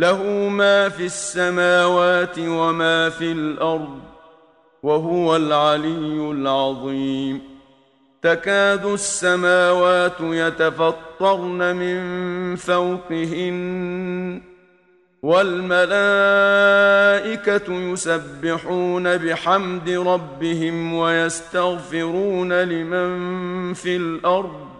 له ما في السماوات وما في الأرض وهو العلي العظيم. تكاد السماوات يتفطرن من فوقهن والملائكة يسبحون بحمد ربهم ويستغفرون لمن في الأرض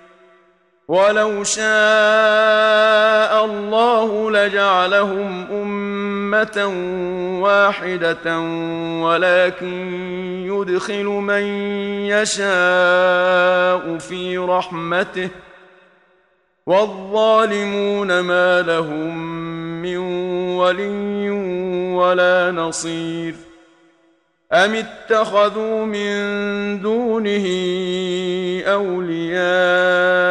ولو شاء الله لجعلهم أمة واحدة ولكن يدخل من يشاء في رحمته والظالمون ما لهم من ولي ولا نصير أم اتخذوا من دونه أولياء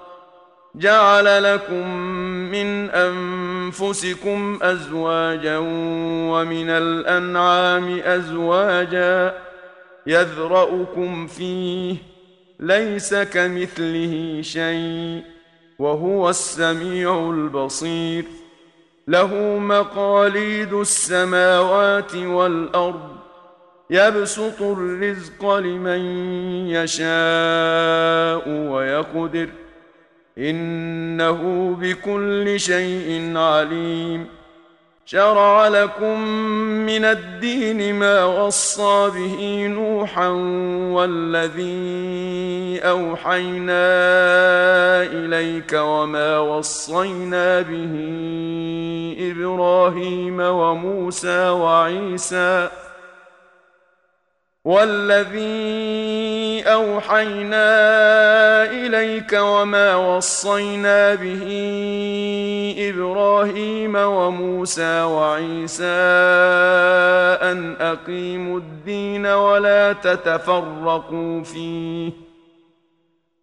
جعل لكم من أنفسكم أزواجا ومن الأنعام أزواجا يذرأكم فيه ليس كمثله شيء وهو السميع البصير. له مقاليد السماوات والأرض يبسط الرزق لمن يشاء ويقدر. إنه بكل شيء عليم. شرع لكم من الدين ما وصى به نوحا والذي أوحينا إليك وما وصينا به إبراهيم وموسى وعيسى والذي أوحينا إليك وما وصينا به إبراهيم وموسى وعيسى أن أقيموا الدين ولا تتفرقوا فيه.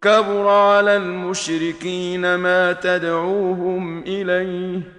كبر على المشركين ما تدعوهم إليه.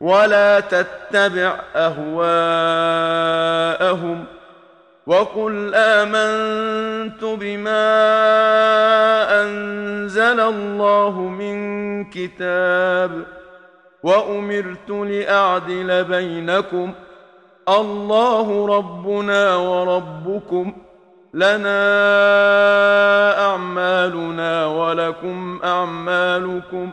ولا تتبع أهواءهم وقل آمنت بما أنزل الله من كتاب وأمرت لأعدل بينكم الله ربنا وربكم لنا أعمالنا ولكم أعمالكم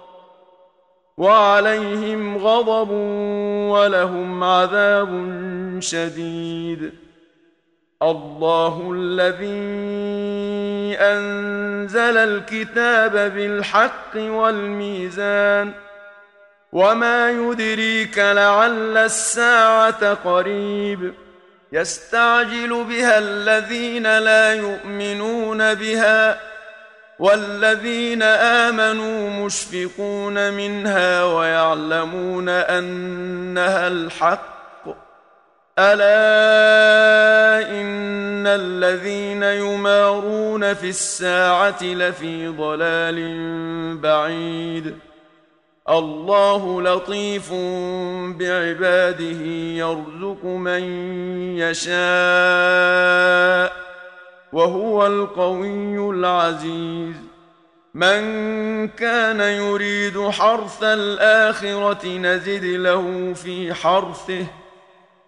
وعليهم غضب ولهم عذاب شديد الله الذي انزل الكتاب بالحق والميزان وما يدريك لعل الساعة قريب يستعجل بها الذين لا يؤمنون بها والذين آمنوا مشفقون منها ويعلمون أنها الحق. ألا إن الذين يمارون في الساعة لفي ضلال بعيد. الله لطيف بعباده يرزق من يشاء. وهو القوي العزيز. من كان يريد حرث الآخرة نزد له في حرثه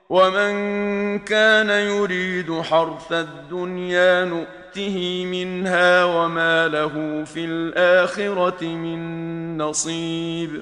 ومن كان يريد حرث الدنيا نؤته منها وما له في الآخرة من نصيب.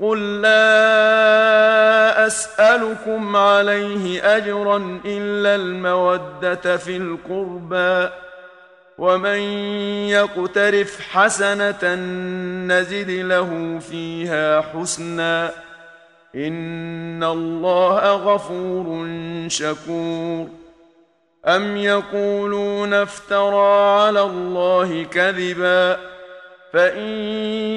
قل لا اسالكم عليه اجرا الا الموده في القربى ومن يقترف حسنه نزد له فيها حسنا ان الله غفور شكور ام يقولون افترى على الله كذبا فان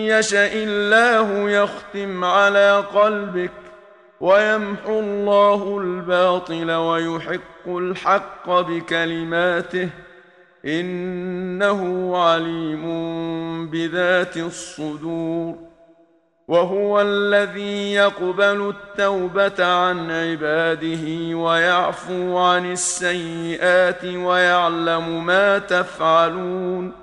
يشا الله يختم على قلبك ويمحو الله الباطل ويحق الحق بكلماته انه عليم بذات الصدور وهو الذي يقبل التوبه عن عباده ويعفو عن السيئات ويعلم ما تفعلون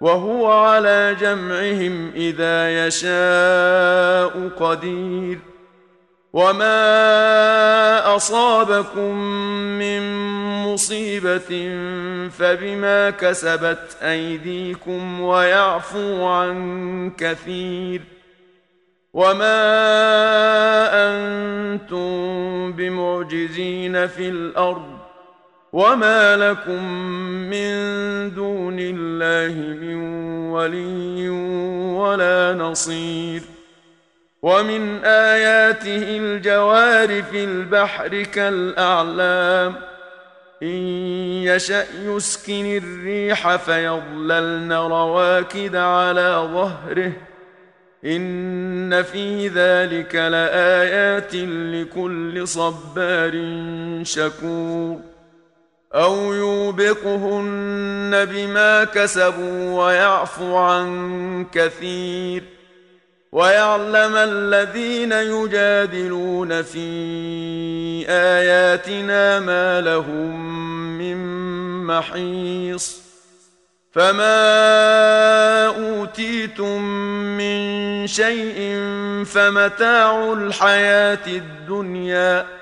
وهو على جمعهم إذا يشاء قدير وما أصابكم من مصيبة فبما كسبت أيديكم ويعفو عن كثير وما أنتم بمعجزين في الأرض وما لكم من دون الله من ولي ولا نصير ومن اياته الجوار في البحر كالاعلام ان يشا يسكن الريح فيظللن رواكد على ظهره ان في ذلك لايات لكل صبار شكور أو يوبقهن بما كسبوا ويعفو عن كثير ويعلم الذين يجادلون في اياتنا ما لهم من محيص فما اوتيتم من شيء فمتاع الحياة الدنيا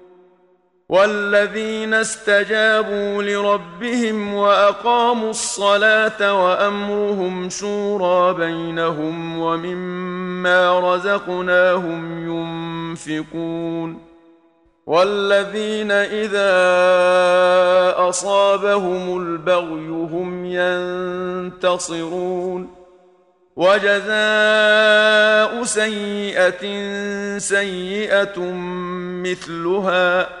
والذين استجابوا لربهم وأقاموا الصلاة وأمرهم شورى بينهم ومما رزقناهم ينفقون والذين إذا أصابهم البغي هم ينتصرون وجزاء سيئة سيئة مثلها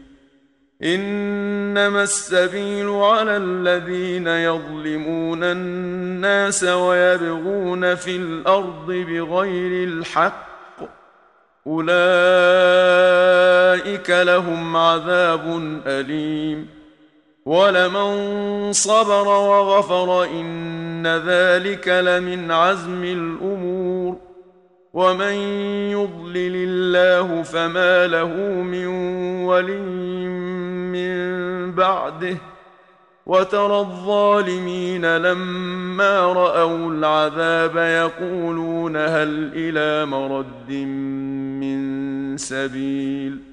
إنما السبيل على الذين يظلمون الناس ويبغون في الأرض بغير الحق أولئك لهم عذاب أليم ولمن صبر وغفر إن ذلك لمن عزم الأمور ومن يضلل الله فما له من ولي من بعده وترى الظالمين لما راوا العذاب يقولون هل إلى مرد من سبيل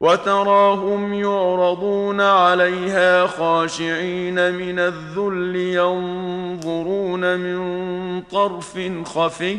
وتراهم يعرضون عليها خاشعين من الذل ينظرون من طرف خفي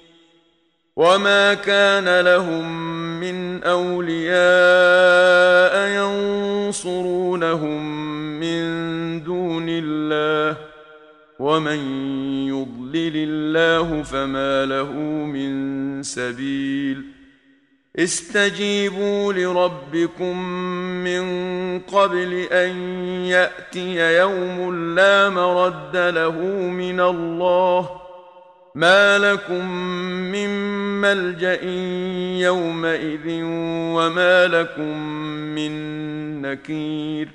وما كان لهم من اولياء ينصرونهم من دون الله ومن يضلل الله فما له من سبيل استجيبوا لربكم من قبل ان ياتي يوم لا مرد له من الله ما لكم من ملجا يومئذ وما لكم من نكير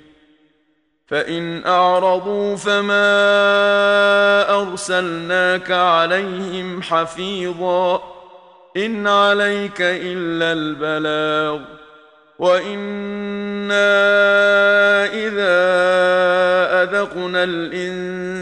فان اعرضوا فما ارسلناك عليهم حفيظا ان عليك الا البلاغ وأنا اذا أذقنا